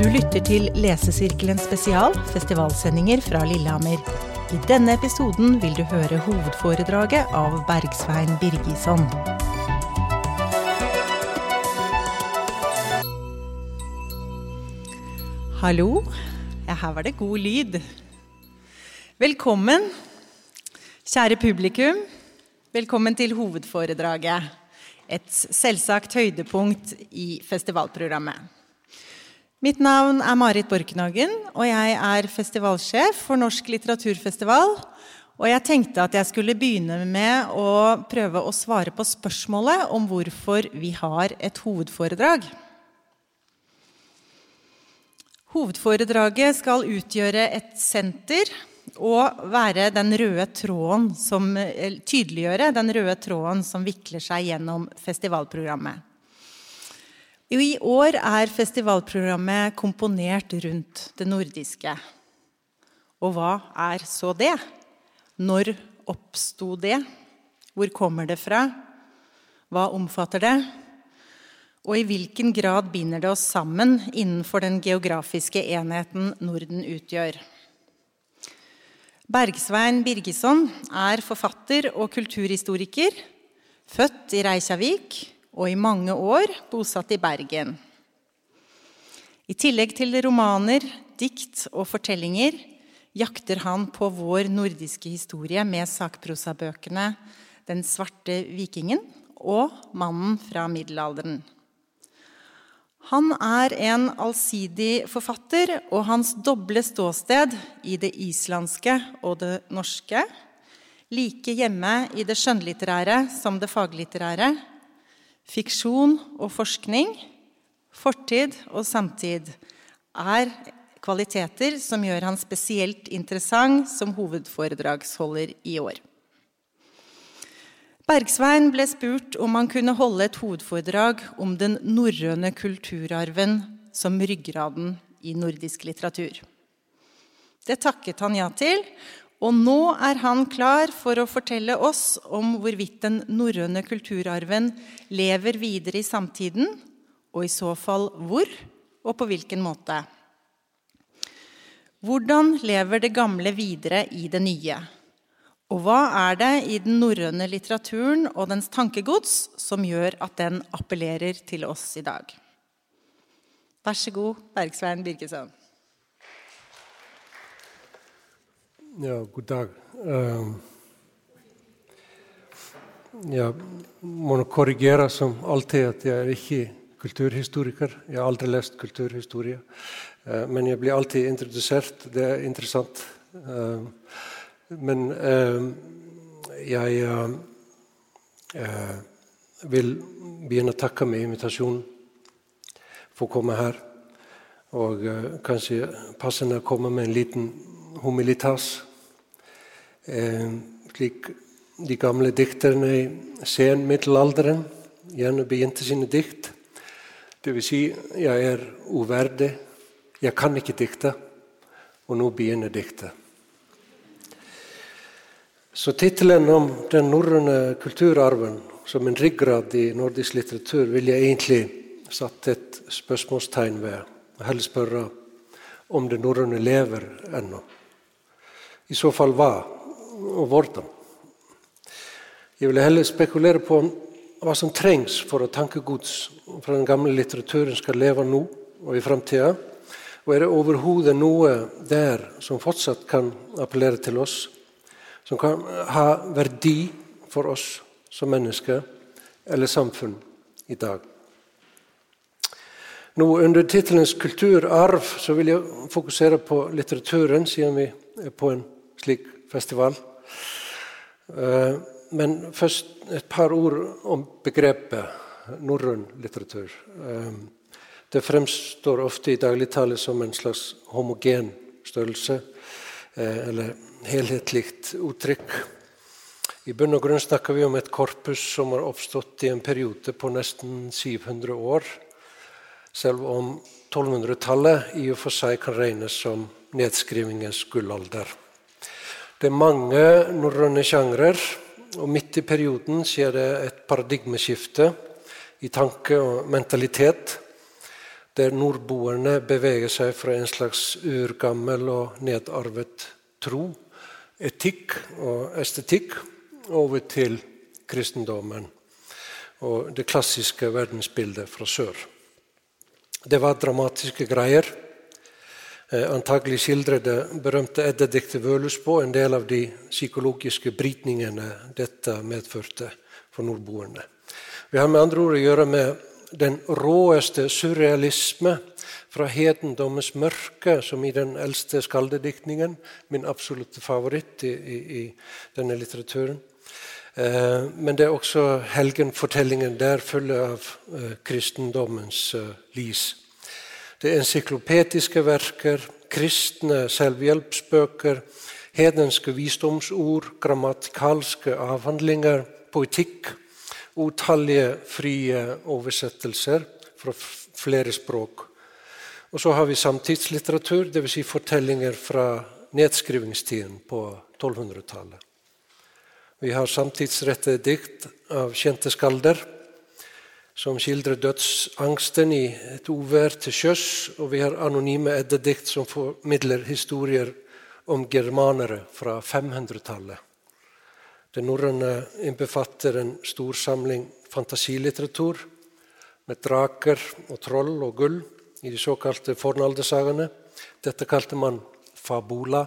Du lytter til Lesesirkelen spesial, festivalsendinger fra Lillehammer. I denne episoden vil du høre hovedforedraget av Bergsvein Birgisson. Hallo. Ja, her var det god lyd. Velkommen, kjære publikum. Velkommen til hovedforedraget. Et selvsagt høydepunkt i festivalprogrammet. Mitt navn er Marit Borkenhagen, og jeg er festivalsjef for Norsk litteraturfestival. Og jeg tenkte at jeg skulle begynne med å prøve å svare på spørsmålet om hvorfor vi har et hovedforedrag. Hovedforedraget skal utgjøre et senter og være den røde tråden som, tydeliggjøre den røde tråden som vikler seg gjennom festivalprogrammet. I år er festivalprogrammet komponert rundt det nordiske. Og hva er så det? Når oppsto det? Hvor kommer det fra? Hva omfatter det? Og i hvilken grad binder det oss sammen innenfor den geografiske enheten Norden utgjør? Bergsvein Birgesson er forfatter og kulturhistoriker, født i Reykjavik og i mange år bosatt i Bergen. I tillegg til romaner, dikt og fortellinger jakter han på vår nordiske historie med sakprosabøkene 'Den svarte vikingen' og 'Mannen fra middelalderen'. Han er en allsidig forfatter, og hans doble ståsted i det islandske og det norske, like hjemme i det skjønnlitterære som det faglitterære, Fiksjon og forskning, fortid og samtid er kvaliteter som gjør han spesielt interessant som hovedforedragsholder i år. Bergsvein ble spurt om han kunne holde et hovedforedrag om den norrøne kulturarven som ryggraden i nordisk litteratur. Det takket han ja til, og nå er han klar for å fortelle oss om hvorvidt den norrøne kulturarven lever videre i samtiden, og i så fall hvor, og på hvilken måte. Hvordan lever det gamle videre i det nye? Og hva er det i den norrøne litteraturen og dens tankegods som gjør at den appellerer til oss i dag? Vær så god, Bergsvein Birkesson. Ja, god dag. Uh, jeg må nok korrigere som alltid at jeg er ikke kulturhistoriker. Jeg har aldri lest kulturhistorie. Uh, men jeg blir alltid introdusert. Det er interessant. Uh, men jeg vil begynne å takke med invitasjonen for å komme her. Og kanskje passende å komme med en liten humilitas. Eh, slik de gamle dikterne i senmiddelalderen gjerne begynte sine dikt. Dvs. Si, jeg er uverdig, jeg kan ikke dikte, og nå begynner diktet. Så tittelen om den norrøne kulturarven som en ryggrad i nordisk litteratur vil jeg egentlig satt et spørsmålstegn ved. Og heller spørre om det norrøne lever ennå. I så fall hva og hvordan. Jeg vil heller spekulere på hva som trengs for at tankegods fra den gamle litteraturen skal leve nå og i framtida. Og er det overhodet noe der som fortsatt kan appellere til oss, som kan ha verdi for oss som mennesker eller samfunn i dag? Nå Under tittelens 'Kulturarv' så vil jeg fokusere på litteraturen, siden vi er på en slik festival. Eh, men først et par ord om begrepet norrøn litteratur. Eh, det fremstår ofte i dagligtale som en slags homogen størrelse, eh, eller helhetlig uttrykk. I bunn og grunn snakker vi om et korpus som har oppstått i en periode på nesten 700 år, selv om 1200-tallet i og for seg kan regnes som nedskrivingens gullalder. Det er mange norrøne sjangrer, og midt i perioden skjer det et paradigmeskifte i tanke og mentalitet. der nordboerne beveger seg fra en slags urgammel og nedarvet tro, etikk og estetikk, over til kristendommen og det klassiske verdensbildet fra sør. Det var dramatiske greier. Eh, antagelig skildrer det berømte eddediktet Vølusbå en del av de psykologiske brytningene dette medførte for nordboerne. Vi har med andre ord å gjøre med den råeste surrealisme fra hedendommens mørke, som i den eldste skaldediktningen, min absolutte favoritt i, i, i denne litteraturen. Eh, men det er også helgenfortellingen der full av eh, kristendommens eh, lys. Det encyklopetiske verker, kristne selvhjelpsbøker, hedenske visdomsord, grammatikalske avhandlinger, poetikk, utallige frie oversettelser fra flere språk. Og så har vi samtidslitteratur, dvs. Si fortellinger fra nedskrivingstiden på 1200-tallet. Vi har samtidsrettede dikt av kjente skalder som skildrer dødsangsten i et uvær til sjøs, og vi har anonyme eddedikt som formidler historier om germanere fra 500-tallet. Det norrøne innbefatter en stor samling fantasilitteratur med draker og troll og gull i de såkalte fornaldersagene. Dette kalte man fabula.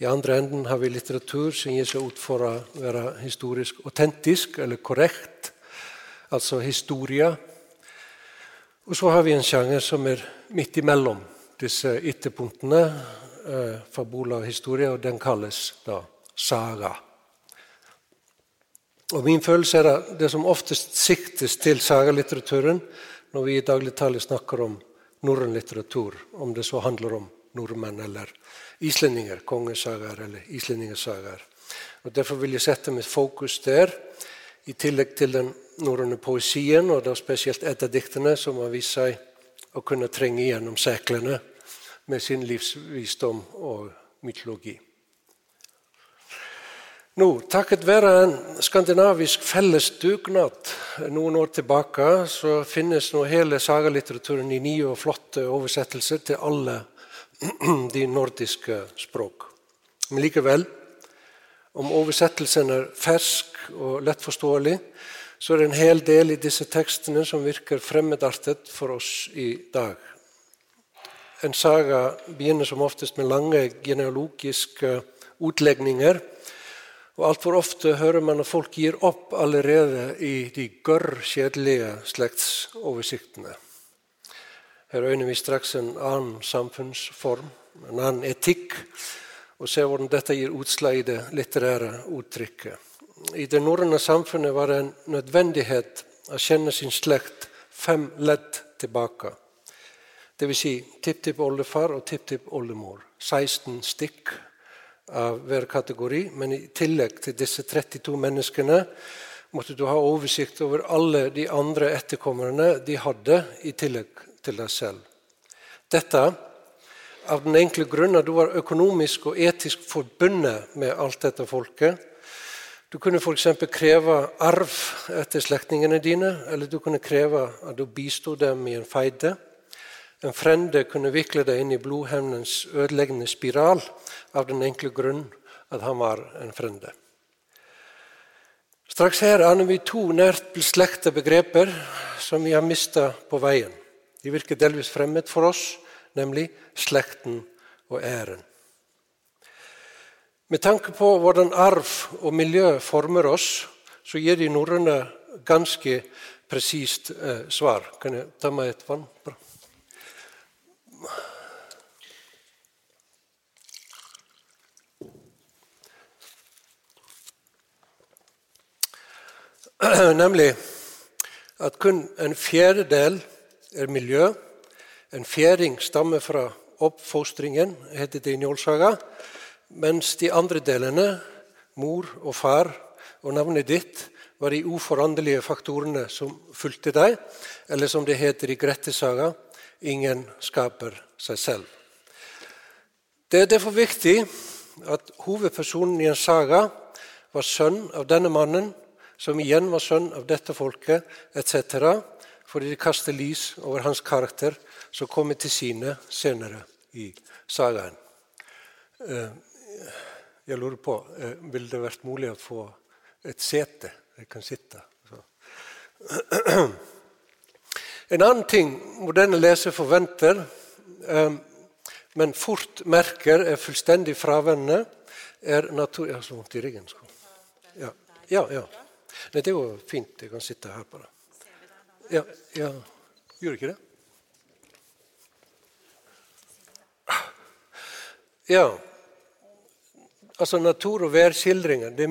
I andre enden har vi litteratur som gir seg ut for å være historisk autentisk eller korrekt, altså historie. Og så har vi en sjanger som er midt imellom disse ytterpunktene, eh, fabula og historie, og den kalles da saga. Og Min følelse er at det som oftest siktes til sagalitteraturen når vi i dagligtale snakker om norrøn litteratur, om det så handler om nordmenn eller islendinger, kongesagaer eller islendingesagaer. Og Derfor vil jeg sette mitt fokus der, i tillegg til den norrøne poesien, og da spesielt etterdiktene, som har vist seg å kunne trenge gjennom seklene med sin livsvisdom og mytologi. Nå, Takket være en skandinavisk fellesdugnad noen år tilbake, så finnes nå hele sagalitteraturen i nye og flotte oversettelser til alle de nordiske språk. Men likevel, om oversettelsen er fersk og lettforståelig, så er det en hel del i disse tekstene som virker fremmedartet for oss i dag. En saga begynner som oftest med lange genealogiske utlegninger. Og Altfor ofte hører man at folk gir opp allerede i de gørr kjedelige slektsoversiktene. Her øyner vi straks en annen samfunnsform, en annen etikk, og ser hvordan dette gir utslag i det litterære uttrykket. I det norrøne samfunnet var det en nødvendighet å kjenne sin slekt fem ledd tilbake. Dvs. Si, tipptippoldefar og tipptippoldemor. 16 stikk av hver kategori. Men i tillegg til disse 32 menneskene måtte du ha oversikt over alle de andre etterkommerne de hadde, i tillegg til deg selv. Dette av den enkle grunn at du var økonomisk og etisk forbundet med alt dette folket. Du kunne f.eks. kreve arv etter slektningene dine, eller du kunne kreve at du bistod dem i en feide. En frende kunne vikle deg inn i blodhevnens ødeleggende spiral av den enkle grunn at han var en frende. Straks her aner vi to nært beslekta begreper som vi har mista på veien. De virker delvis fremmed for oss, nemlig slekten og æren. Med tanke på hvordan arv og miljø former oss, så gir de norrøne ganske presist eh, svar. Kan jeg ta meg et vann? Bra. Nemlig at kun en fjerdedel er miljø. En fjerding stammer fra oppfostringen, heter det i Njålsaga. Mens de andre delene, mor og far og navnet ditt, var de uforanderlige faktorene som fulgte deg. Eller som det heter i Grettesaga, ingen skaper seg selv. Det er derfor viktig at hovedpersonen i en saga var sønn av denne mannen, som igjen var sønn av dette folket, etc. fordi det kaster lys over hans karakter, som kommer til sine senere i sagaen. Eh, jeg lurer på, eh, Ville det vært mulig å få et sete jeg kan sitte? En annen ting moderne leser forventer, men fort merker er fullstendig fraværende, er natur... Jeg har så vondt i ryggen. Ja, ja. ja. Nei, det er jo fint. Jeg kan sitte her bare. Ja, ja. Gjør ikke det? Ja. Altså natur- og værskildringer. Det,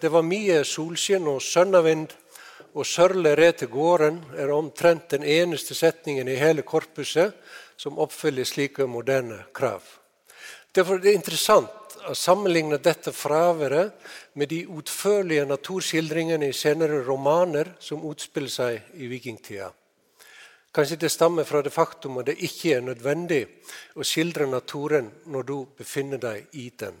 det, var mye solskinn og sønnavind, og sørle red til gården er omtrent den eneste setningen i hele korpuset som oppfyller slike moderne krav. Derfor er det interessant å sammenligne dette fraværet med de utførlige naturskildringene i senere romaner som utspiller seg i vikingtida. Kanskje det stammer fra det faktum at det ikke er nødvendig å skildre naturen når du befinner deg i den.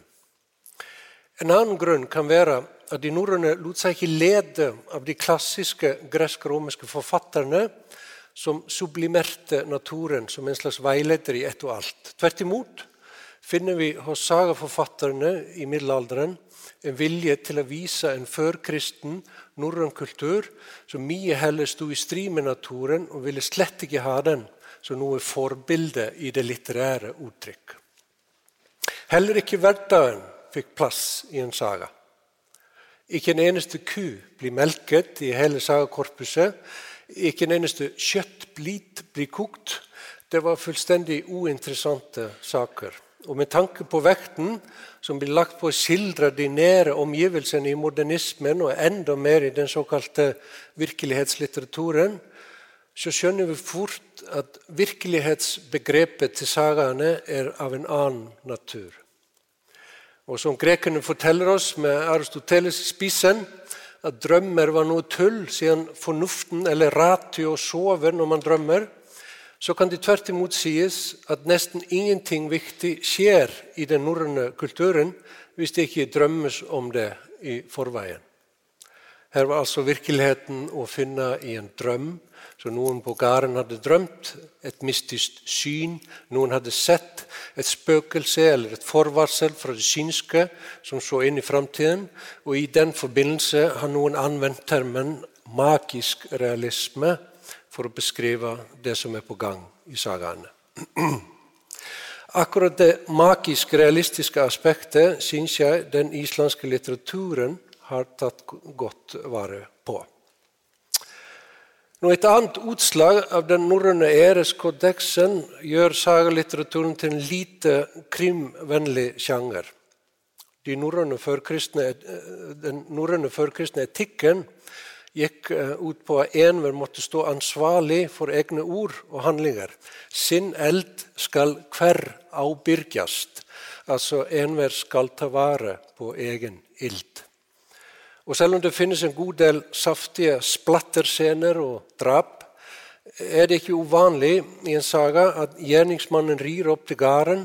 En annen grunn kan være at de norrøne lot seg ikke lede av de klassiske gresk-romerske forfatterne som sublimerte naturen som en slags veileder i ett og alt. Tvert imot finner vi hos sagaforfatterne i middelalderen en vilje til å vise en førkristen norrøn kultur som mye heller sto i strid med naturen og ville slett ikke ha den som noe forbilde i det litterære uttrykk. Heller ikke hverdagen fikk plass i en saga. Ikke en eneste ku blir melket i hele sagakorpuset. Ikke en eneste kjøttblit blir kokt. Det var fullstendig uinteressante saker. Og med tanke på vekten som blir lagt på å skildre de nære omgivelsene i modernismen, og enda mer i den såkalte virkelighetslitteraturen, så skjønner vi fort at virkelighetsbegrepet til sagaene er av en annen natur. Og som grekerne forteller oss med Aristoteles i spissen, at drømmer var noe tull, siden fornuften eller ratio sover når man drømmer så kan det tvert imot sies at nesten ingenting viktig skjer i den norrøne kulturen hvis det ikke drømmes om det i forveien. Her var altså virkeligheten å finne i en drøm, som noen på gården hadde drømt, et mystisk syn, noen hadde sett et spøkelse eller et forvarsel fra det synske som så inn i framtiden, og i den forbindelse har noen anvendt termen magisk realisme for å beskrive det som er på gang i sagaene. Akkurat det magisk realistiske aspektet syns jeg den islandske litteraturen har tatt godt vare på. Nå et annet utslag av den norrøne æreskodeksen gjør sagalitteraturen til en lite krimvennlig sjanger. De den norrøne førkristne etikken gikk eh, ut på at enhver måtte stå ansvarlig for egne ord og handlinger. Sin eld skal hver avbyrgjast. Altså enhver skal ta vare på egen ild. Og selv om det finnes en god del saftige splatterscener og drap, er det ikke uvanlig i en saga at gjerningsmannen rir opp til gården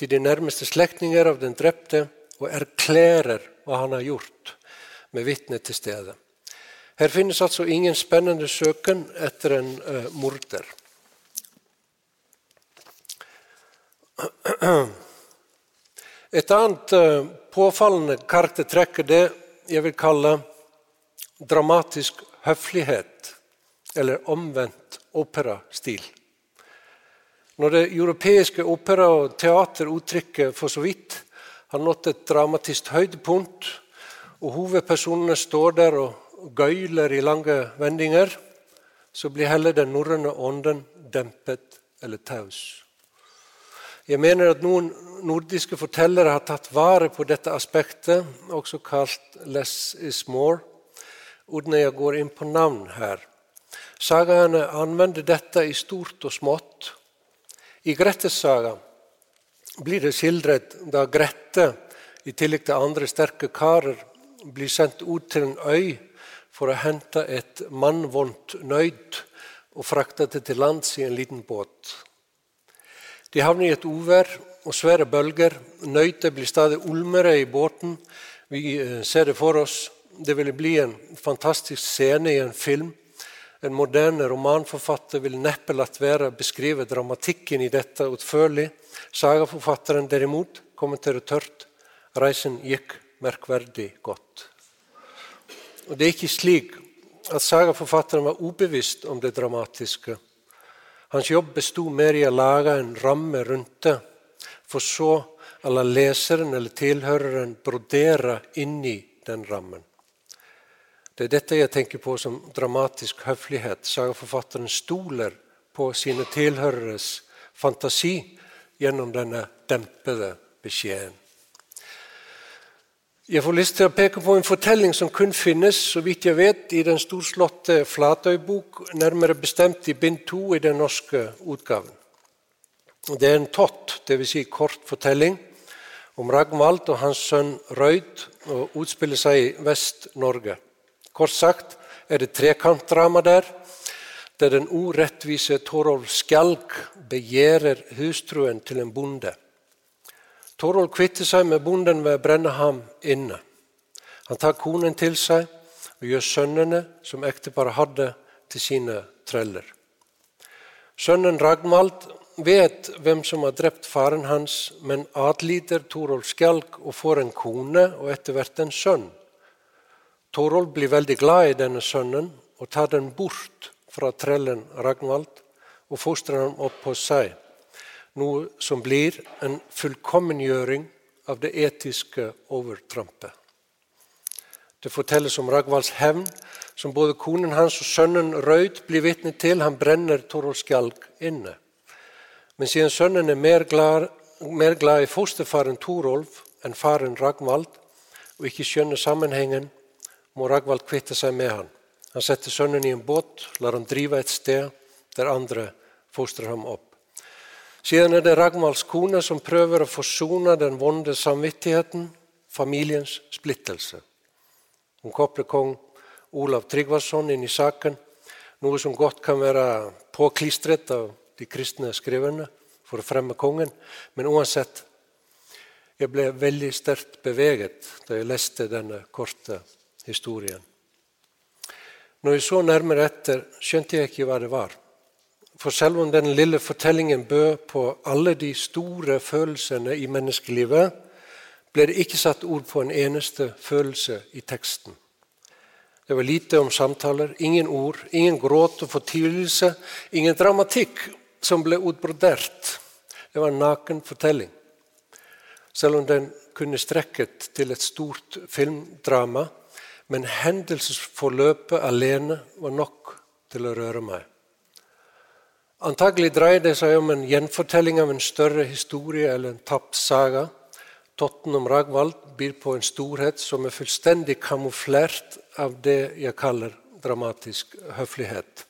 til de nærmeste slektninger av den drepte og erklærer hva han har gjort, med vitne til stede. Her finnes altså ingen spennende søken etter en uh, morder. Et annet uh, påfallende karaktertrekk er det jeg vil kalle dramatisk høflighet, eller omvendt operastil. Når det europeiske opera- og teateruttrykket for så vidt har nådd et dramatisk høydepunkt, og hovedpersonene står der og gøyler i lange vendinger, så blir heller den norrøne ånden dempet eller taus. Jeg mener at noen nordiske fortellere har tatt vare på dette aspektet, også kalt 'less is more', jeg går inn på navn her. Sagaene anvender dette i stort og smått. I Grettes saga blir det skildret da Grette, i tillegg til andre sterke karer, blir sendt ut til en øy for å hente et mannvondt nøyd og frakte det til lands i en liten båt. De havner i et uvær og svære bølger. Nøytet blir stadig ulmere i båten. Vi eh, ser det for oss. Det ville bli en fantastisk scene i en film. En moderne romanforfatter vil neppe latt være å beskrive dramatikken i dette utførlig. Sagaforfatteren derimot kommenterer tørt. Reisen gikk merkverdig godt. Og Det er ikke slik at sagaforfatteren var ubevisst om det dramatiske. Hans jobb bestod mer i å lage en ramme rundt det, for så la leseren eller tilhøreren brodere inni den rammen. Det er dette jeg tenker på som dramatisk høflighet. Sagaforfatteren stoler på sine tilhøreres fantasi gjennom denne dempede beskjeden. Jeg får lyst til å peke på en fortelling som kun finnes så vidt jeg vet, i den storslåtte Flatøybok, nærmere bestemt i bind to i den norske utgaven. Det er en tott, dvs. Si kort fortelling, om Ragnvald og hans sønn Røyd, og utspiller seg i Vest-Norge. Kort sagt er det trekantdrama der, der den urettvise Torolv Skjalg begjærer hustruen til en bonde. Torvald kvitter seg med bonden ved å brenne ham inne. Han tar konen til seg og gjør sønnene som ekteparet hadde, til sine treller. Sønnen Ragnvald vet hvem som har drept faren hans, men adlyder Torolv Skjalg og får en kone og etter hvert en sønn. Torolv blir veldig glad i denne sønnen og tar den bort fra trellen Ragnvald og fostrer ham opp hos seg noe som blir en fullkommengjøring av det etiske overtrampet. Det fortelles om Ragvalds hevn, som både konen hans og sønnen Røyd blir vitne til. Han brenner Torolv Skjalg inne. Men siden sønnen er mer glad, mer glad i fosterfaren Torolf enn faren Ragnvald, og ikke skjønner sammenhengen, må Ragnvald kvitte seg med han. Han setter sønnen i en båt, lar ham drive et sted der andre fostrer ham opp. Siden er det Ragnvalds kone som prøver å forsone den vonde samvittigheten, familiens splittelse. Hun kobler kong Olav Tryggvason inn i saken, noe som godt kan være påklistret av de kristne skriverne for å fremme kongen. Men uansett, jeg ble veldig sterkt beveget da jeg leste denne korte historien. Når jeg så nærmere etter, skjønte jeg ikke hva det var. For selv om den lille fortellingen bød på alle de store følelsene i menneskelivet, ble det ikke satt ord på en eneste følelse i teksten. Det var lite om samtaler, ingen ord, ingen gråt og fortvilelse, ingen dramatikk som ble utbrodert. Det var en naken fortelling. Selv om den kunne strekket til et stort filmdrama, men hendelsesforløpet alene var nok til å røre meg. Antagelig dreier det seg om en gjenfortelling av en større historie eller en tapt saga. Totten om Ragvald byr på en storhet som er fullstendig kamuflert av det jeg kaller dramatisk høflighet.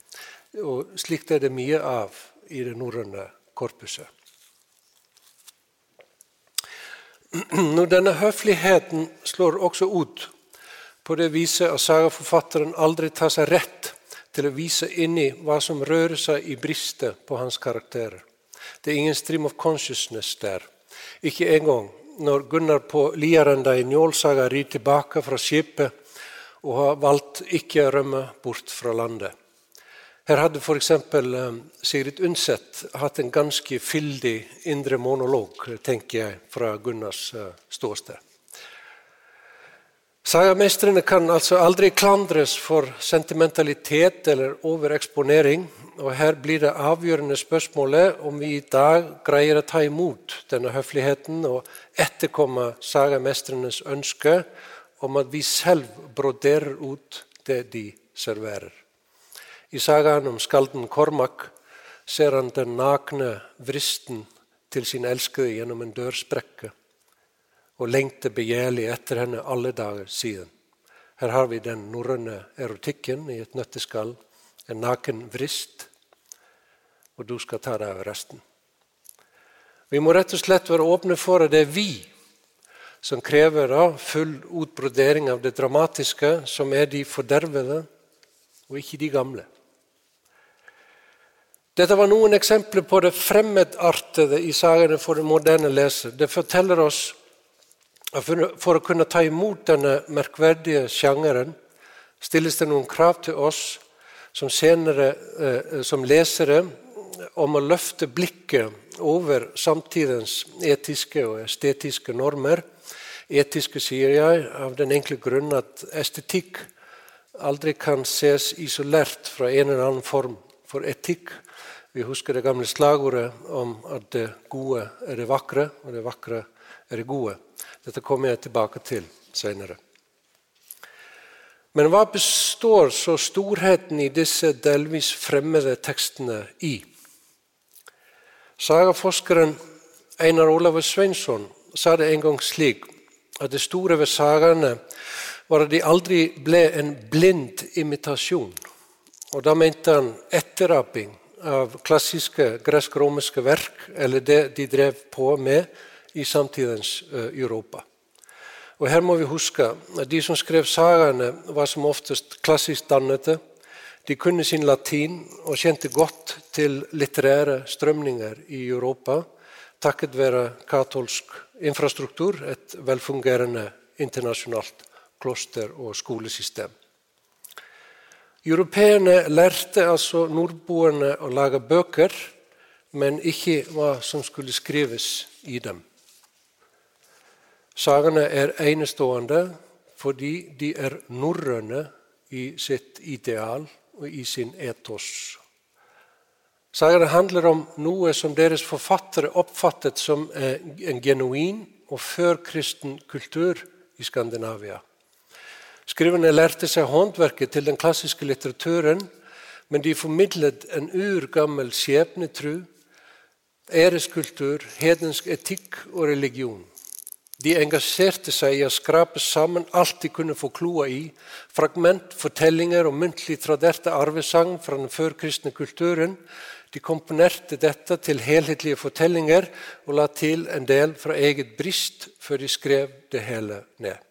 Og Slikt er det mye av i det norrøne korpuset. Når denne høfligheten slår også ut på det viset at sagaforfatteren aldri tar seg rett til å vise inn i hva som rører seg i bristet på hans karakterer. Det er ingen stream of consciousness der. Ikke engang når Gunnar på Liarenda i Njålsaga rir tilbake fra skipet og har valgt ikke å rømme bort fra landet. Her hadde f.eks. Eh, Sigrid Undset hatt en ganske fyldig indre monolog, tenker jeg, fra Gunnars eh, ståsted. Sagamestrene kan altså aldri klandres for sentimentalitet eller overeksponering. Og her blir det avgjørende spørsmålet om vi i dag greier å ta imot denne høfligheten og etterkomme sagamestrenes ønske om at vi selv broderer ut det de serverer. I sagaen om skalden Kormak ser han den nakne vristen til sin elskede gjennom en dørsprekke og lengter begjærlig etter henne alle dager siden. Her har vi den norrøne erotikken i et nøtteskall. En naken vrist. Og du skal ta deg av resten. Vi må rett og slett være åpne for at det er vi som krever full utbrodering av det dramatiske, som er de fordervede, og ikke de gamle. Dette var noen eksempler på det fremmedartede i sagene for den moderne leser. Det forteller oss at for å kunne ta imot denne merkverdige sjangeren stilles det noen krav til oss som, senere, eh, som lesere om å løfte blikket over samtidens etiske og estetiske normer. Etiske, sier jeg, av den enkle grunn at estetikk aldri kan ses isolert fra en eller annen form for etikk. Vi husker det gamle slagordet om at det gode er det vakre, og det vakre er det gode. Dette kommer jeg tilbake til senere. Men hva består så storheten i disse delvis fremmede tekstene i? Sagaforskeren Einar Olav Sveinsson sa det en gang slik at det store ved sagaene var at de aldri ble en blind imitasjon. Og Da mente han etteraping av klassiske gresk-romerske verk, eller det de drev på med i samtidens eh, Europa. Og Her må vi huske at de som skrev sagaene, var som oftest klassisk dannede. De kunne sin latin og kjente godt til litterære strømninger i Europa takket være katolsk infrastruktur, et velfungerende internasjonalt kloster- og skolesystem. Europeerne lærte altså nordboerne å lage bøker, men ikke hva som skulle skrives i dem. Sagene er enestående fordi de er norrøne i sitt ideal og i sin etos. Sagene handler om noe som deres forfattere oppfattet som en genuin og førkristen kultur i Skandinavia. Skriverne lærte seg håndverket til den klassiske litteraturen, men de formidlet en urgammel skjebnetru, æreskultur, hedensk etikk og religion. De engasjerte seg i å skrape sammen alt de kunne få kloa i. Fragment, fortellinger og muntlig traderte arvesang fra den førkristne kulturen. De komponerte dette til helhetlige fortellinger og la til en del fra eget brist før de skrev det hele ned.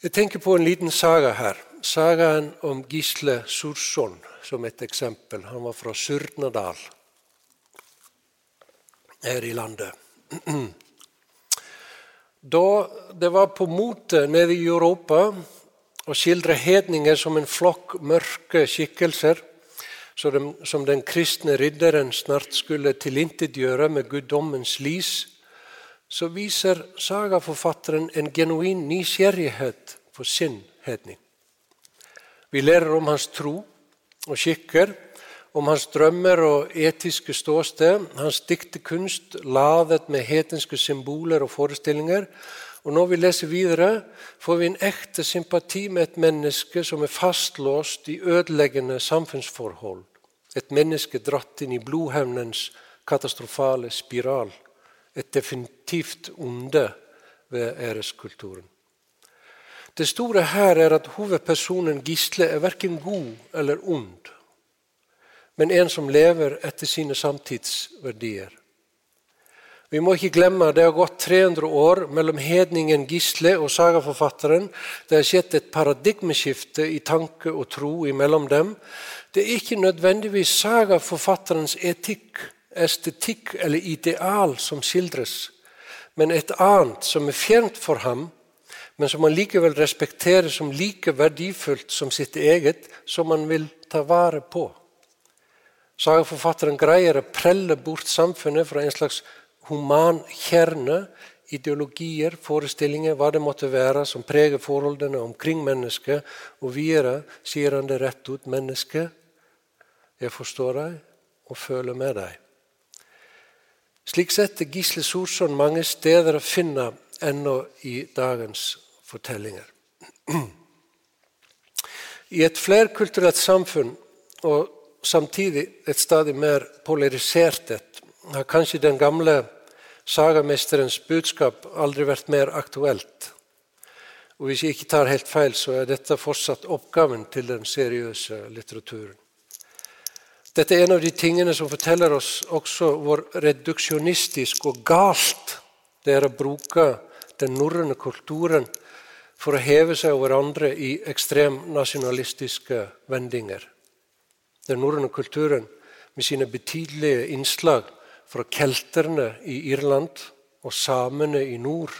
Jeg tenker på en liten saga her. Sagaen om Gisle Sursson som et eksempel. Han var fra Surnadal her i landet. Da det var på mote nede i Europa å skildre hedninger som en flokk mørke skikkelser, som den kristne ridderen snart skulle tilintetgjøre med guddommens lys, så viser sagaforfatteren en genuin nysgjerrighet for sin hedning. Vi lærer om hans tro og skikker, om hans drømmer og etiske ståsted, hans diktekunst ladet med hetenske symboler og forestillinger. Og Når vi leser videre, får vi en ekte sympati med et menneske som er fastlåst i ødeleggende samfunnsforhold. Et menneske dratt inn i blodhevnens katastrofale spiral. Et definitivt onde ved æreskulturen. Det store her er at hovedpersonen Gisle er verken god eller ond men en som lever etter sine samtidsverdier. Vi må ikke glemme at det har gått 300 år mellom hedningen Gisle og sagaforfatteren. Det har skjedd et paradigmeskifte i tanke og tro imellom dem. Det er ikke nødvendigvis sagaforfatterens etikk, estetikk eller ideal som skildres, men et annet som er fjernt for ham, men som han likevel respekterer som like verdifullt som sitt eget, som han vil ta vare på. Sagaforfatteren greier å prelle bort samfunnet fra en slags human kjerne, ideologier, forestillinger, hva det måtte være, som preger forholdene omkring mennesket. Og videre sier han det rett ut. mennesket, jeg forstår deg og føler med deg. Slik sett er Gisle Sorsson mange steder å finne ennå i dagens fortellinger. I et flerkulturelt samfunn og samtidig et stadig mer polarisert et, har kanskje den gamle sagamesterens budskap aldri vært mer aktuelt. Og Hvis jeg ikke tar helt feil, så er dette fortsatt oppgaven til den seriøse litteraturen. Dette er en av de tingene som forteller oss også hvor reduksjonistisk og galt det er å bruke den norrøne kulturen for å heve seg over andre i ekstremnasjonalistiske vendinger. Den norrøne kulturen med sine betydelige innslag fra kelterne i Irland og samene i nord,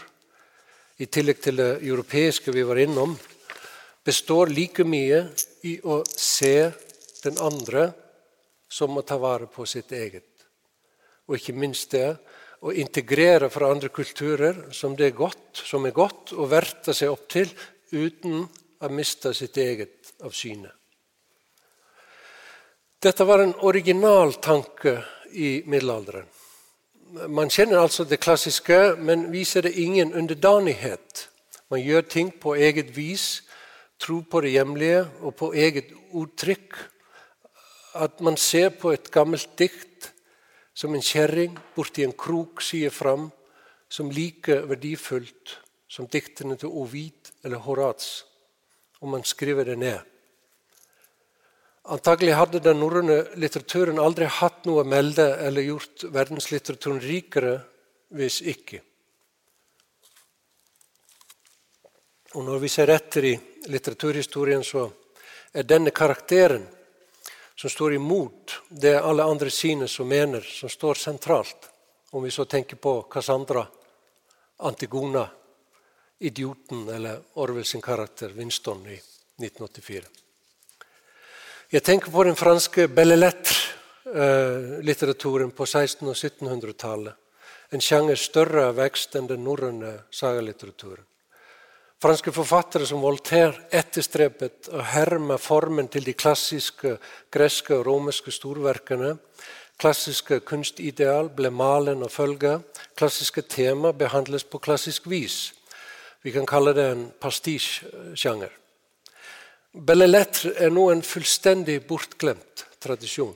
i tillegg til det europeiske vi var innom, består like mye i å se den andre som å ta vare på sitt eget. Og ikke minst det å integrere fra andre kulturer som, det er godt, som er godt å verte seg opp til uten å miste sitt eget av syne. Dette var en original tanke i middelalderen. Man kjenner altså det klassiske, men viser det ingen underdanighet. Man gjør ting på eget vis, tror på det hjemlige og på eget uttrykk. At man ser på et gammelt dikt som en kjerring borti en krok sier fram, som like verdifullt som diktene til Ovid eller Horats, og man skriver det ned. Antagelig hadde den norrøne litteraturen aldri hatt noe å melde eller gjort verdenslitteraturen rikere hvis ikke. Og Når vi ser etter i litteraturhistorien, så er denne karakteren som står imot det alle andre synes og mener, som står sentralt. Om vi så tenker på Cassandra, Antigona, idioten eller Orwell sin karakter Winston i 1984. Jeg tenker på den franske belle lettre-litteraturen på 1600- og 1700-tallet. En sjanger større vekst enn den norrøne sagalitteraturen. Franske forfattere som Voltaire etterstrebet å herme formen til de klassiske greske og romerske storverkene. Klassiske kunstideal ble malen og følge. Klassiske tema behandles på klassisk vis. Vi kan kalle det en pastisjesjanger. Belle Lettre er nå en fullstendig bortglemt tradisjon.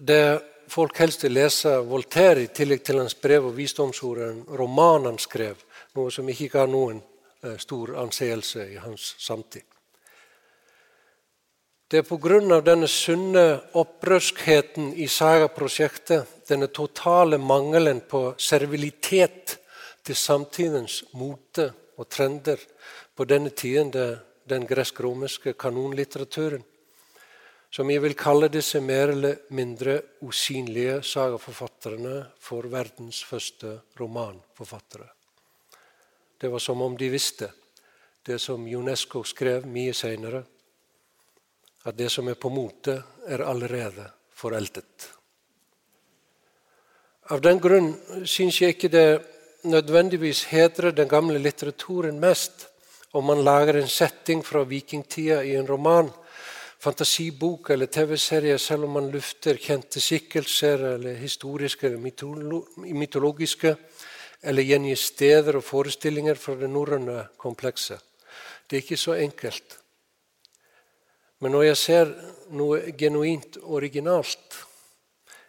Det folk helst vil lese Voltaire i tillegg til hans brev og visdomsord, en roman han skrev, noe som ikke ga noen eh, stor anseelse i hans samtid. Det er pga. denne sunne opprørskheten i Saga-prosjektet, denne totale mangelen på servilitet til samtidens mote og trender på denne tiden, den gresk-romerske kanonlitteraturen, som jeg vil kalle disse mer eller mindre usynlige sagaforfatterne for verdens første romanforfattere. Det var som om de visste det som Unesco skrev mye seinere, at det som er på mote, er allerede foreldet. Av den grunn syns jeg ikke det nødvendigvis hedrer den gamle litteraturen mest om man lager en setting fra vikingtida i en roman, fantasibok eller TV-serie, selv om man lufter kjente skikkelser eller historiske eller mytologiske eller gjengi steder og forestillinger fra det norrøne komplekset. Det er ikke så enkelt. Men når jeg ser noe genuint originalt,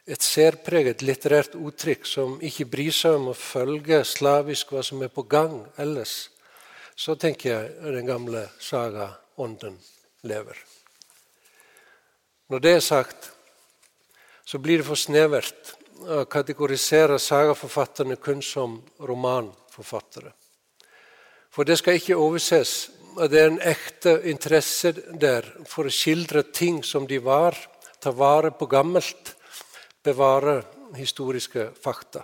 et særpreget litterært uttrykk som ikke bryr seg om å følge slavisk hva som er på gang ellers, så tenker jeg den gamle saga-ånden lever. Når det er sagt, så blir det for snevert kategorisere sagaforfatterne kun som romanforfattere. For det skal ikke overses at det er en ekte interesse der for å skildre ting som de var, ta vare på gammelt, bevare historiske fakta.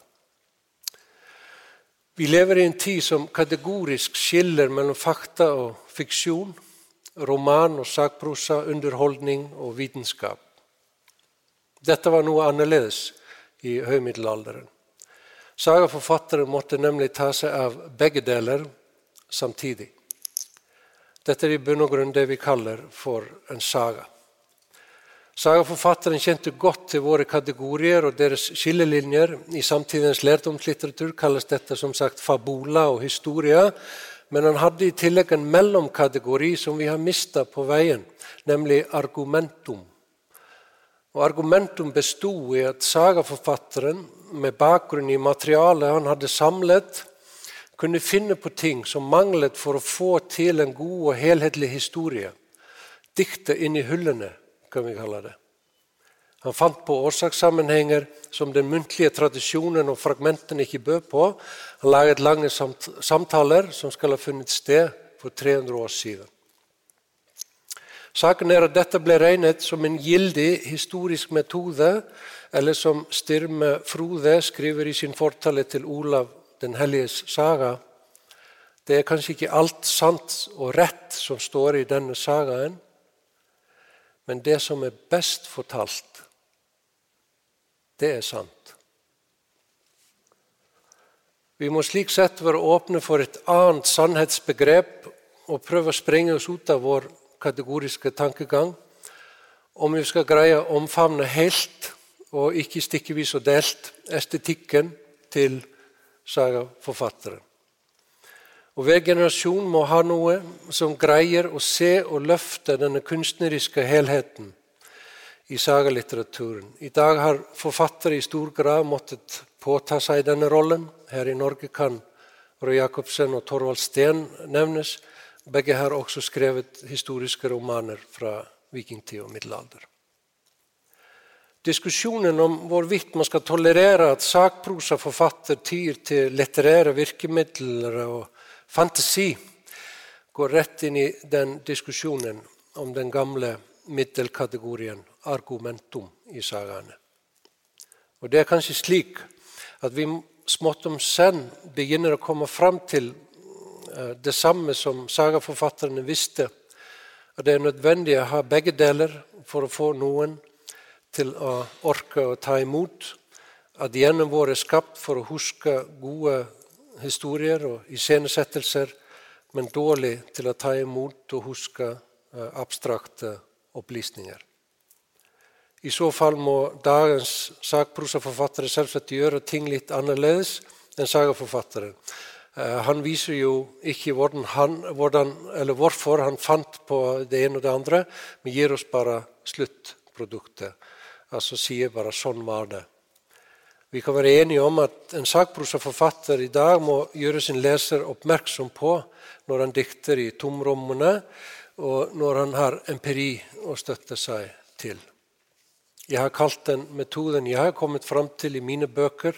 Vi lever i en tid som kategorisk skiller mellom fakta og fiksjon, roman og sakprosa, underholdning og vitenskap. Dette var noe annerledes i høymiddelalderen. Sagaforfattere måtte nemlig ta seg av begge deler samtidig. Dette er i bunn og grunn det vi kaller for en saga. Sagaforfatteren kjente godt til våre kategorier og deres skillelinjer. I samtidens lærdomslitteratur kalles dette som sagt fabula og historia. Men han hadde i tillegg en mellomkategori som vi har mista på veien, nemlig argumentum. Og Argumentum bestod i at sagaforfatteren, med bakgrunn i materialet han hadde samlet, kunne finne på ting som manglet for å få til en god og helhetlig historie. Dikte inn i hullene, kan vi kalle det. Han fant på årsakssammenhenger som den muntlige tradisjonen og fragmentene ikke bød på. Han laget lange samtaler som skal ha funnet sted for 300 år siden. Saken er at dette ble regnet som en gildig historisk metode, eller som Styrme Frode skriver i sin fortale til Olav den helliges saga. Det er kanskje ikke alt sant og rett som står i denne sagaen, Men det som er best fortalt, det er sant. Vi må slik sett være åpne for et annet sannhetsbegrep og prøve å sprenge oss ut av vår kategoriske tankegang. Om vi skal greie å omfavne helt og ikke stykkevis og delt estetikken til sagaforfatteren. Og Hver generasjon må ha noe som greier å se og løfte denne kunstneriske helheten i sagalitteraturen. I dag har forfattere i stor grad måttet påta seg denne rollen. Her i Norge kan Røe Jacobsen og Torvald Steen nevnes. Begge har også skrevet historiske romaner fra vikingtid og middelalder. Diskusjonen om hvorvidt man skal tolerere at sakprosaforfatter tyr til litterære virkemidler og Fantasi går rett inn i den diskusjonen om den gamle middelkategorien argumentum i sagaene. Og Det er kanskje slik at vi smått om senn begynner å komme fram til det samme som sagaforfatterne visste. At det er nødvendig å ha begge deler for å få noen til å orke å ta imot. At gjennom vår er skapt for å huske gode historier og iscenesettelser, men dårlig til å ta imot og huske eh, abstrakte opplysninger. I så fall må dagens sakprosaforfattere selvsagt gjøre ting litt annerledes enn sagaforfatteren. Eh, han viser jo ikke hvordan han, hvordan, hvorfor han fant på det ene og det andre, men gir oss bare sluttproduktet. Altså sier bare 'sånn var det'. Vi kan være enige om at en sakprosaforfatter i dag må gjøre sin leser oppmerksom på når han dikter i tomrommene, og når han har empiri å støtte seg til. Jeg har kalt den metoden jeg har kommet fram til i mine bøker,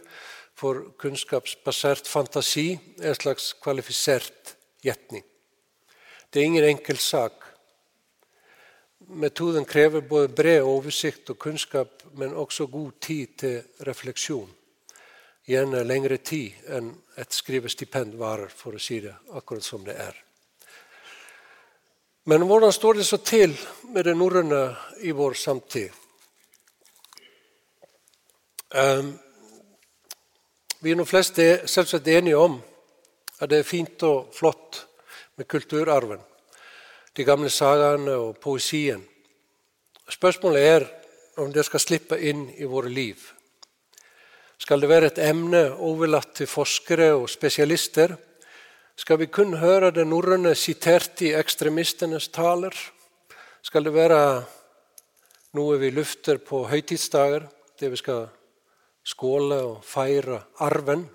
for kunnskapsbasert fantasi, er en slags kvalifisert gjetning. Det er ingen enkel sak. Metoden krever både bred oversikt og kunnskap, men også god tid til refleksjon. Gjerne lengre tid enn et skrivestipend varer, for å si det akkurat som det er. Men hvordan står det så til med det norrøne i vår samtid? Um, vi er de fleste selvsagt enige om at det er fint og flott med kulturarven de gamle sagaene og poesien. Spørsmålet er om det skal slippe inn i våre liv. Skal det være et emne overlatt til forskere og spesialister? Skal vi kun høre det norrøne sitert i ekstremistenes taler? Skal det være noe vi lufter på høytidsdager, det vi skal skåle og feire arven,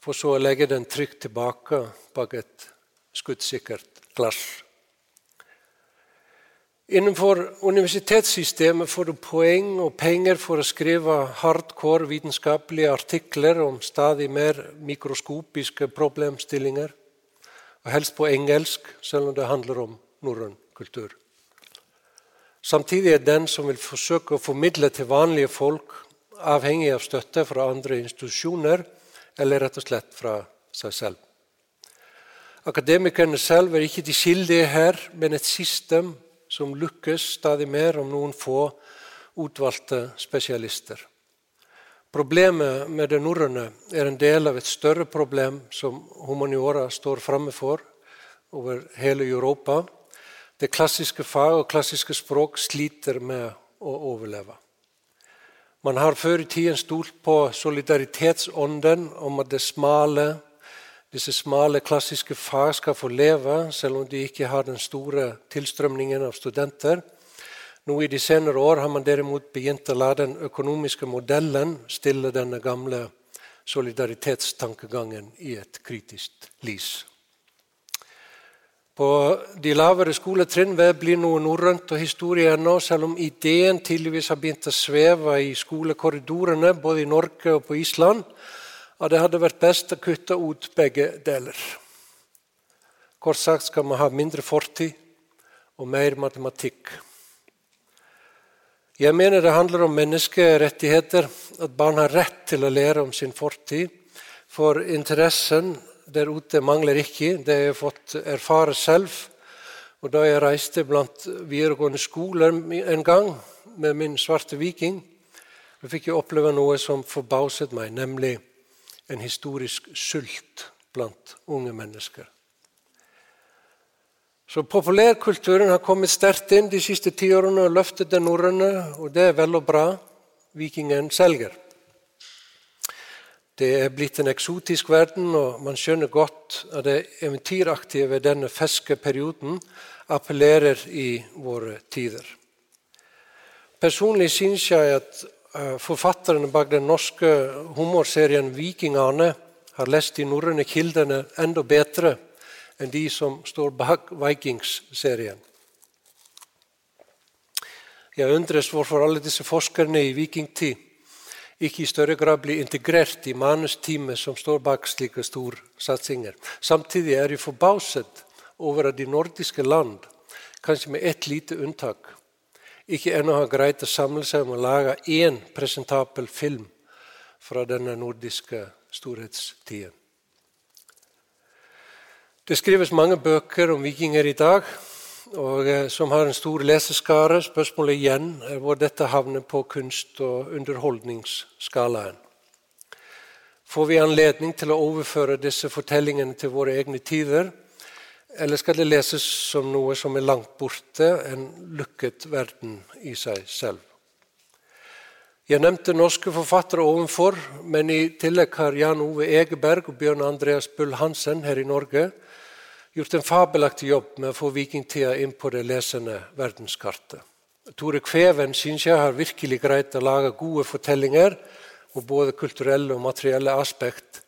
for så å legge den trygt tilbake bak et skuddsikkert glass? Innenfor universitetssystemet får du poeng og penger for å skrive hardcore vitenskapelige artikler om stadig mer mikroskopiske problemstillinger, og helst på engelsk, selv om det handler om norrøn kultur. Samtidig er den som vil forsøke å formidle til vanlige folk, avhengig av støtte fra andre institusjoner eller rett og slett fra seg selv. Akademikerne selv er ikke de skyldige her, men et system som lukkes stadig mer om noen få utvalgte spesialister. Problemet med det norrøne er en del av et større problem som humaniora står framme for over hele Europa. Det klassiske fag og klassiske språk sliter med å overleve. Man har før i tiden stolt på solidaritetsånden om at det smale, disse smale, klassiske fag skal få leve, selv om de ikke har den store tilstrømningen av studenter. Nå I de senere år har man derimot begynt å la den økonomiske modellen stille denne gamle solidaritetstankegangen i et kritisk lys. På de lavere skoletrinn blir noe norrønt og historie ennå, selv om ideen tydeligvis har begynt å sveve i skolekorridorene både i Norge og på Island at det hadde vært best å kutte ut begge deler. Kort sagt skal man ha mindre fortid og mer matematikk. Jeg mener det handler om menneskerettigheter, at barn har rett til å lære om sin fortid. For interessen der ute mangler ikke. Det har jeg fått erfare selv. Og Da jeg reiste blant videregående skoler en gang med min svarte viking, så fikk jeg oppleve noe som forbauset meg, nemlig en historisk sult blant unge mennesker. Så Populærkulturen har kommet sterkt inn de siste tiårene og løftet den norrøne, og det er vel og bra. Vikingen selger. Det er blitt en eksotisk verden, og man skjønner godt at det eventyraktige ved denne ferske perioden appellerer i våre tider. Personlig syns jeg at forfatteren forfatterne bak den norske humorserien 'Vikingane' har lest de norrøne kildene enda bedre enn de som står bak Vikings-serien. Jeg undres hvorfor alle disse forskerne i vikingtid ikke i større grad blir integrert i manusteamet som står bak slike storsatsinger. Samtidig er jeg forbauset over at de nordiske land, kanskje med ett lite unntak, ikke ennå har greid å samle seg om å lage én presentabel film fra denne nordiske storhetstiden. Det skrives mange bøker om vikinger i dag, og eh, som har en stor leseskare. Spørsmålet igjen er hvor dette havner på kunst- og underholdningsskalaen. Får vi anledning til å overføre disse fortellingene til våre egne tider? Eller skal det leses som noe som er langt borte, en lukket verden i seg selv? Jeg nevnte norske forfattere ovenfor, men i tillegg har Jan Ove Egeberg og Bjørn Andreas Bull Hansen her i Norge gjort en fabelaktig jobb med å få vikingtida inn på det lesende verdenskartet. Tore Kveven syns jeg har virkelig greid å lage gode fortellinger hvor både kulturelle og materielle aspekt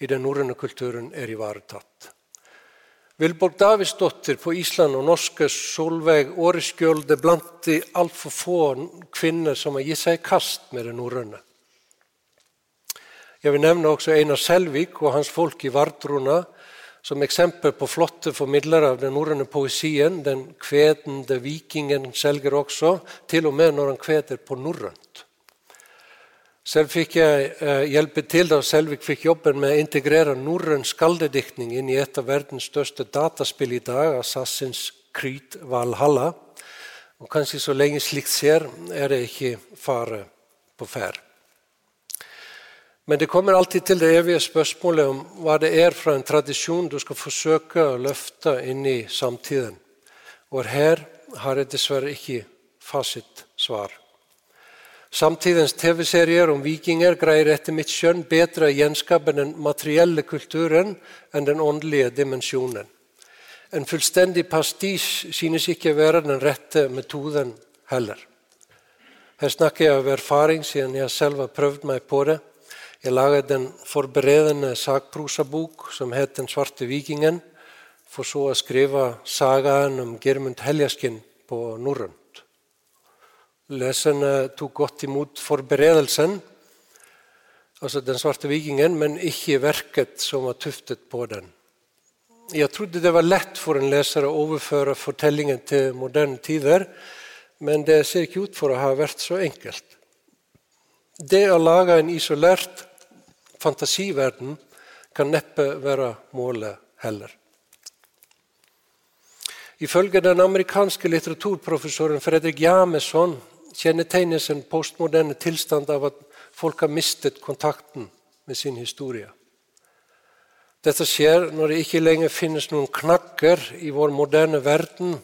i den norrøne kulturen er ivaretatt. Vilborg Davidsdottir på Island og norske Solveig Åreskjølde blant de altfor få kvinner som har gitt seg i kast med det norrøne. Jeg vil nevne også Einar Selvik og hans folk i Vardrona, som eksempel på flotte formidlere av den norrøne poesien. Den kvedende vikingen selger også, til og med når han kveder på norrønt. Selv fikk jeg eh, hjelpe til da Selvik fikk jobben med å integrere norrøn skaldediktning inn i et av verdens største dataspill i dag, Assassins Creed Valhalla. Og kanskje så lenge slikt skjer, er det ikke fare på ferd. Men det kommer alltid til det evige spørsmålet om hva det er fra en tradisjon du skal forsøke å løfte inn i samtiden. Og her har jeg dessverre ikke fasitsvar. Samtidens TV-serier om vikinger greier etter mitt skjønn bedre å gjenskape den materielle kulturen enn den åndelige dimensjonen. En fullstendig pastisj synes ikke å være den rette metoden heller. Her snakker jeg av erfaring, siden jeg selv har prøvd meg på det. Jeg laget en forberedende sakprosabok som het 'Den svarte vikingen', for så å skrive sagaen om Germund Heljaskin på norrønt. Leserne tok godt imot forberedelsen, altså 'Den svarte vikingen', men ikke verket som var tuftet på den. Jeg trodde det var lett for en leser å overføre fortellingen til moderne tider, men det ser ikke ut for å ha vært så enkelt. Det å lage en isolert fantasiverden kan neppe være målet heller. Ifølge den amerikanske litteraturprofessoren Fredrik Jameson kjennetegnes en postmoderne tilstand av at folk har mistet kontakten med sin historie. Dette skjer når det ikke lenger finnes noen knakker i vår moderne verden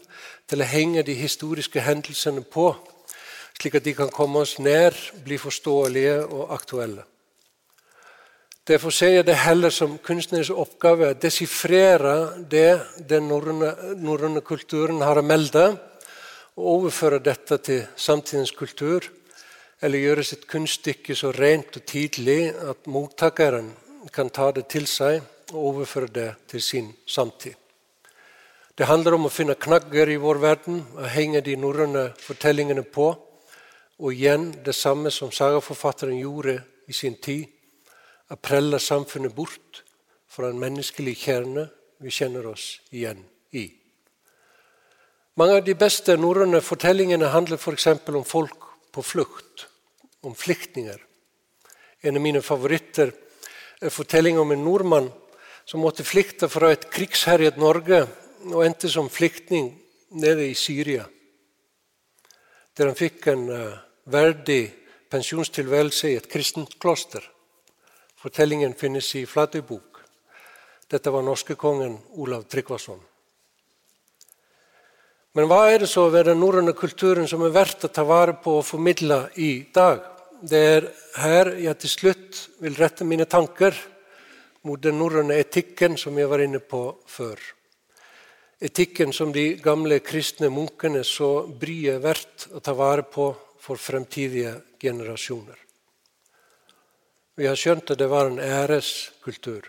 til å henge de historiske hendelsene på, slik at de kan komme oss nær, bli forståelige og aktuelle. Derfor ser jeg det heller som kunstnerens oppgave å desifrere det den norrøne kulturen har å melde, og overføre dette til samtidens kultur, eller gjøre sitt kunststykke så rent og tidlig at mottakeren kan ta det til seg og overføre det til sin samtid. Det handler om å finne knagger i vår verden og henge de norrøne fortellingene på. Og igjen det samme som sagaforfatteren gjorde i sin tid å prelle samfunnet bort fra en menneskelig kjerne vi kjenner oss igjen i. Mange av de beste norrøne fortellingene handler f.eks. om folk på flukt, om flyktninger. En av mine favoritter er fortellingen om en nordmann som måtte flykte fra et krigsherjet Norge og endte som flyktning nede i Syria, der han fikk en uh, verdig pensjonstilværelse i et kristent kloster. Fortellingen finnes i Flatøybok. Dette var norskekongen Olav Tryggvason. Men hva er det så ved den norrøne kulturen som er verdt å ta vare på og formidle i dag? Det er her jeg til slutt vil rette mine tanker mot den norrøne etikken som jeg var inne på før. Etikken som de gamle kristne munkene så bryet verdt å ta vare på for fremtidige generasjoner. Vi har skjønt at det var en æreskultur.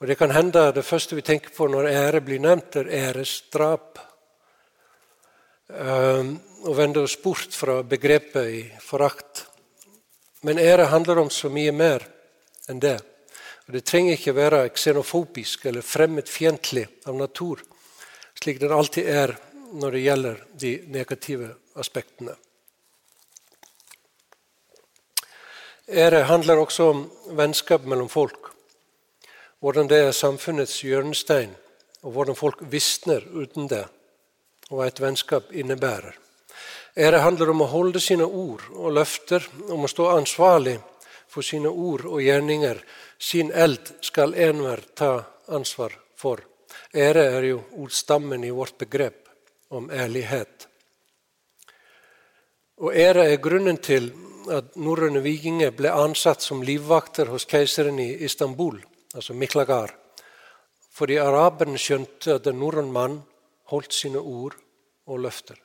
Og Det kan hende det første vi tenker på når ære blir nevnt, er æresdrap. Å og vende oss bort fra begrepet i forakt. Men ære handler om så mye mer enn det. Og Det trenger ikke være xenofobisk eller fremmedfiendtlig av natur, slik den alltid er når det gjelder de negative aspektene. Ære handler også om vennskap mellom folk. Hvordan det er samfunnets hjørnestein, og hvordan folk visner uten det og hva et vennskap innebærer. Ære handler om å holde sine ord og løfter, om å stå ansvarlig for sine ord og gjerninger. Sin eld skal enhver ta ansvar for. Ære er jo ordstammen i vårt begrep om ærlighet. Og ære er grunnen til at norrøne vikinger ble ansatt som livvakter hos keiseren i Istanbul, altså Miklagar, fordi araberne skjønte at en norrøn mann holdt sine ord og løfter.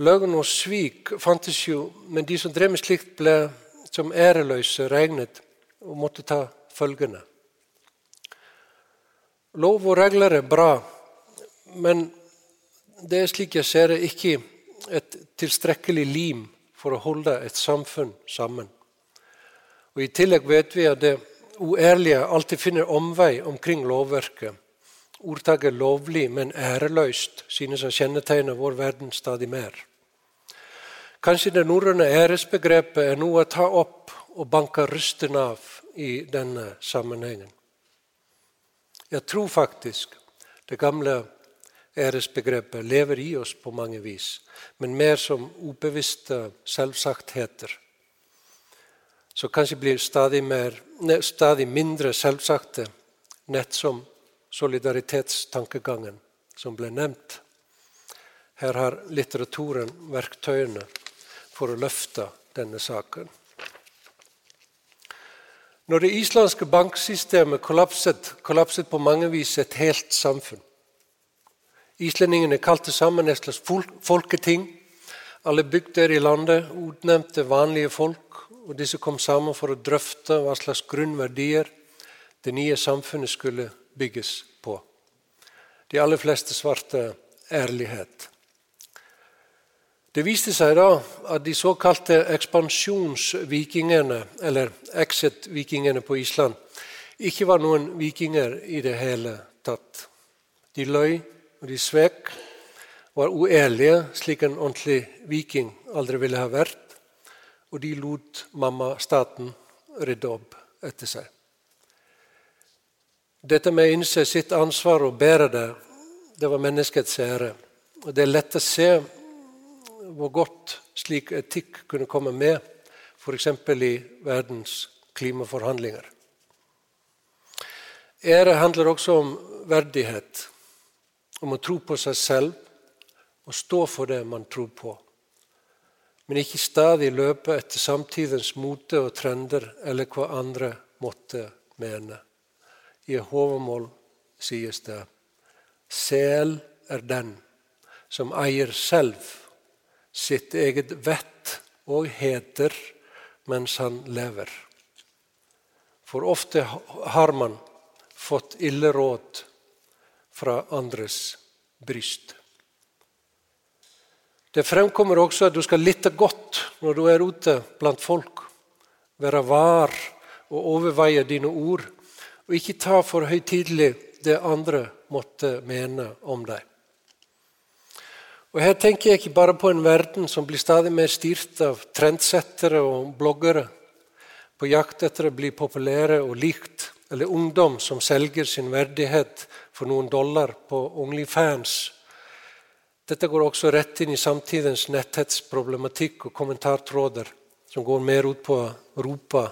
Løgn og svik fantes jo, men de som drev med slikt, ble som æreløse regnet og måtte ta følgende. Lov og regler er bra, men det er slik jeg ser det, ikke et tilstrekkelig lim for å holde et samfunn sammen. Og I tillegg vet vi at det uærlige alltid finner omvei omkring lovverket Ordtaket 'lovlig, men æreløst' synes å kjennetegne vår verden stadig mer. Kanskje det norrøne æresbegrepet er noe å ta opp og banke rysten av i denne sammenhengen. Jeg tror faktisk det gamle æresbegrepet lever i oss på mange vis, men mer som ubevisste selvsagtheter. Så kanskje blir stadig, mer, stadig mindre selvsagte, nett som solidaritetstankegangen som ble nevnt. Her har litteraturen verktøyene for å løfte denne saken. Når det islandske banksystemet kollapset, kollapset på mange vis et helt samfunn. Islendingene kalte sammen et slags folketing. Alle bygder i landet utnevnte vanlige folk, og disse kom sammen for å drøfte hva slags grunnverdier det nye samfunnet skulle bygges på. De aller fleste svarte ærlighet. Det viste seg da at de såkalte ekspansjonsvikingene, eller exit-vikingene på Island, ikke var noen vikinger i det hele tatt. De løy og de svek, var uærlige, slik en ordentlig viking aldri ville ha vært, og de lot mamma-staten rydde opp etter seg. Dette med å innse sitt ansvar og bære det, det var menneskets ære. Og Det er lett å se hvor godt slik etikk kunne komme med, f.eks. i verdens klimaforhandlinger. Ære handler også om verdighet, om å tro på seg selv og stå for det man tror på. Men ikke stadig løpe etter samtidens mote og trender eller hva andre måtte mene. I hovedmål sies det Sel er den som eier selv sitt eget vett og heter mens han lever. For ofte har man fått ille råd fra andres bryst. Det fremkommer også at du skal lytte godt når du er ute blant folk. Være var og overveie dine ord og ikke ta for høytidelig det andre måtte mene om deg. Og Her tenker jeg ikke bare på en verden som blir stadig mer styrt av trendsettere og bloggere på jakt etter å bli populære og likt, eller ungdom som selger sin verdighet for noen dollar på Onlyfans Dette går også rett inn i samtidens netthetsproblematikk og kommentartråder, som går mer ut på å rope,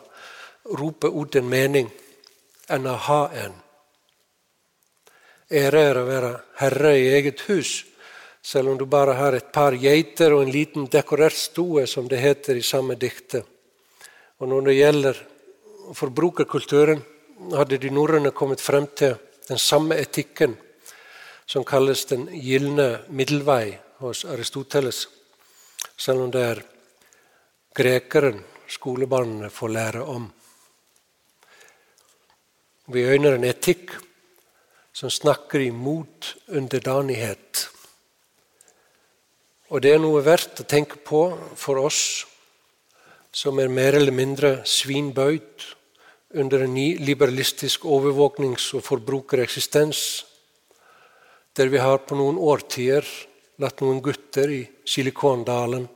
rope ut en mening enn å ha en. Ære er å være herre i eget hus, selv om du bare har et par geiter og en liten dekorert stue, som det heter i samme dikte. Og når det gjelder forbrukerkulturen, hadde de norrøne kommet frem til den samme etikken som kalles den gylne middelvei hos Aristoteles, selv om det er grekeren skolebarna får lære om. Vi øyner en etikk som snakker imot underdanighet. Og det er noe verdt å tenke på for oss som er mer eller mindre svinbøyd under en ny liberalistisk overvåknings- og forbrukereksistens, der vi har på noen årtier latt noen gutter i Silikondalen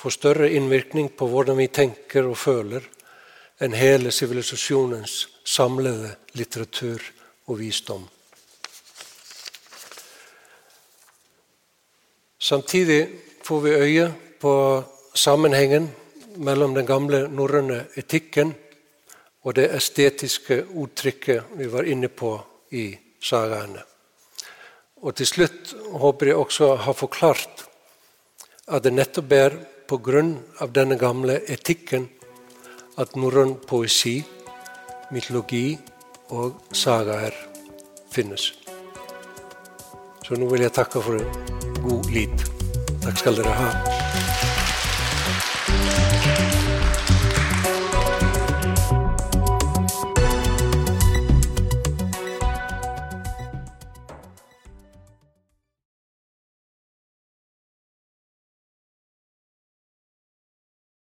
få større innvirkning på hvordan vi tenker og føler, enn hele sivilisasjonens samlede litteratur og visdom. Samtidig får vi øye på sammenhengen mellom den gamle norrøne etikken og det estetiske uttrykket vi var inne på i sagaene. Og til slutt håper jeg også å ha forklart at det nettopp er pga. denne gamle etikken at norrøn poesi, mytologi og sagaer finnes. Så nå vil jeg takke for en god lid. Takk skal dere ha.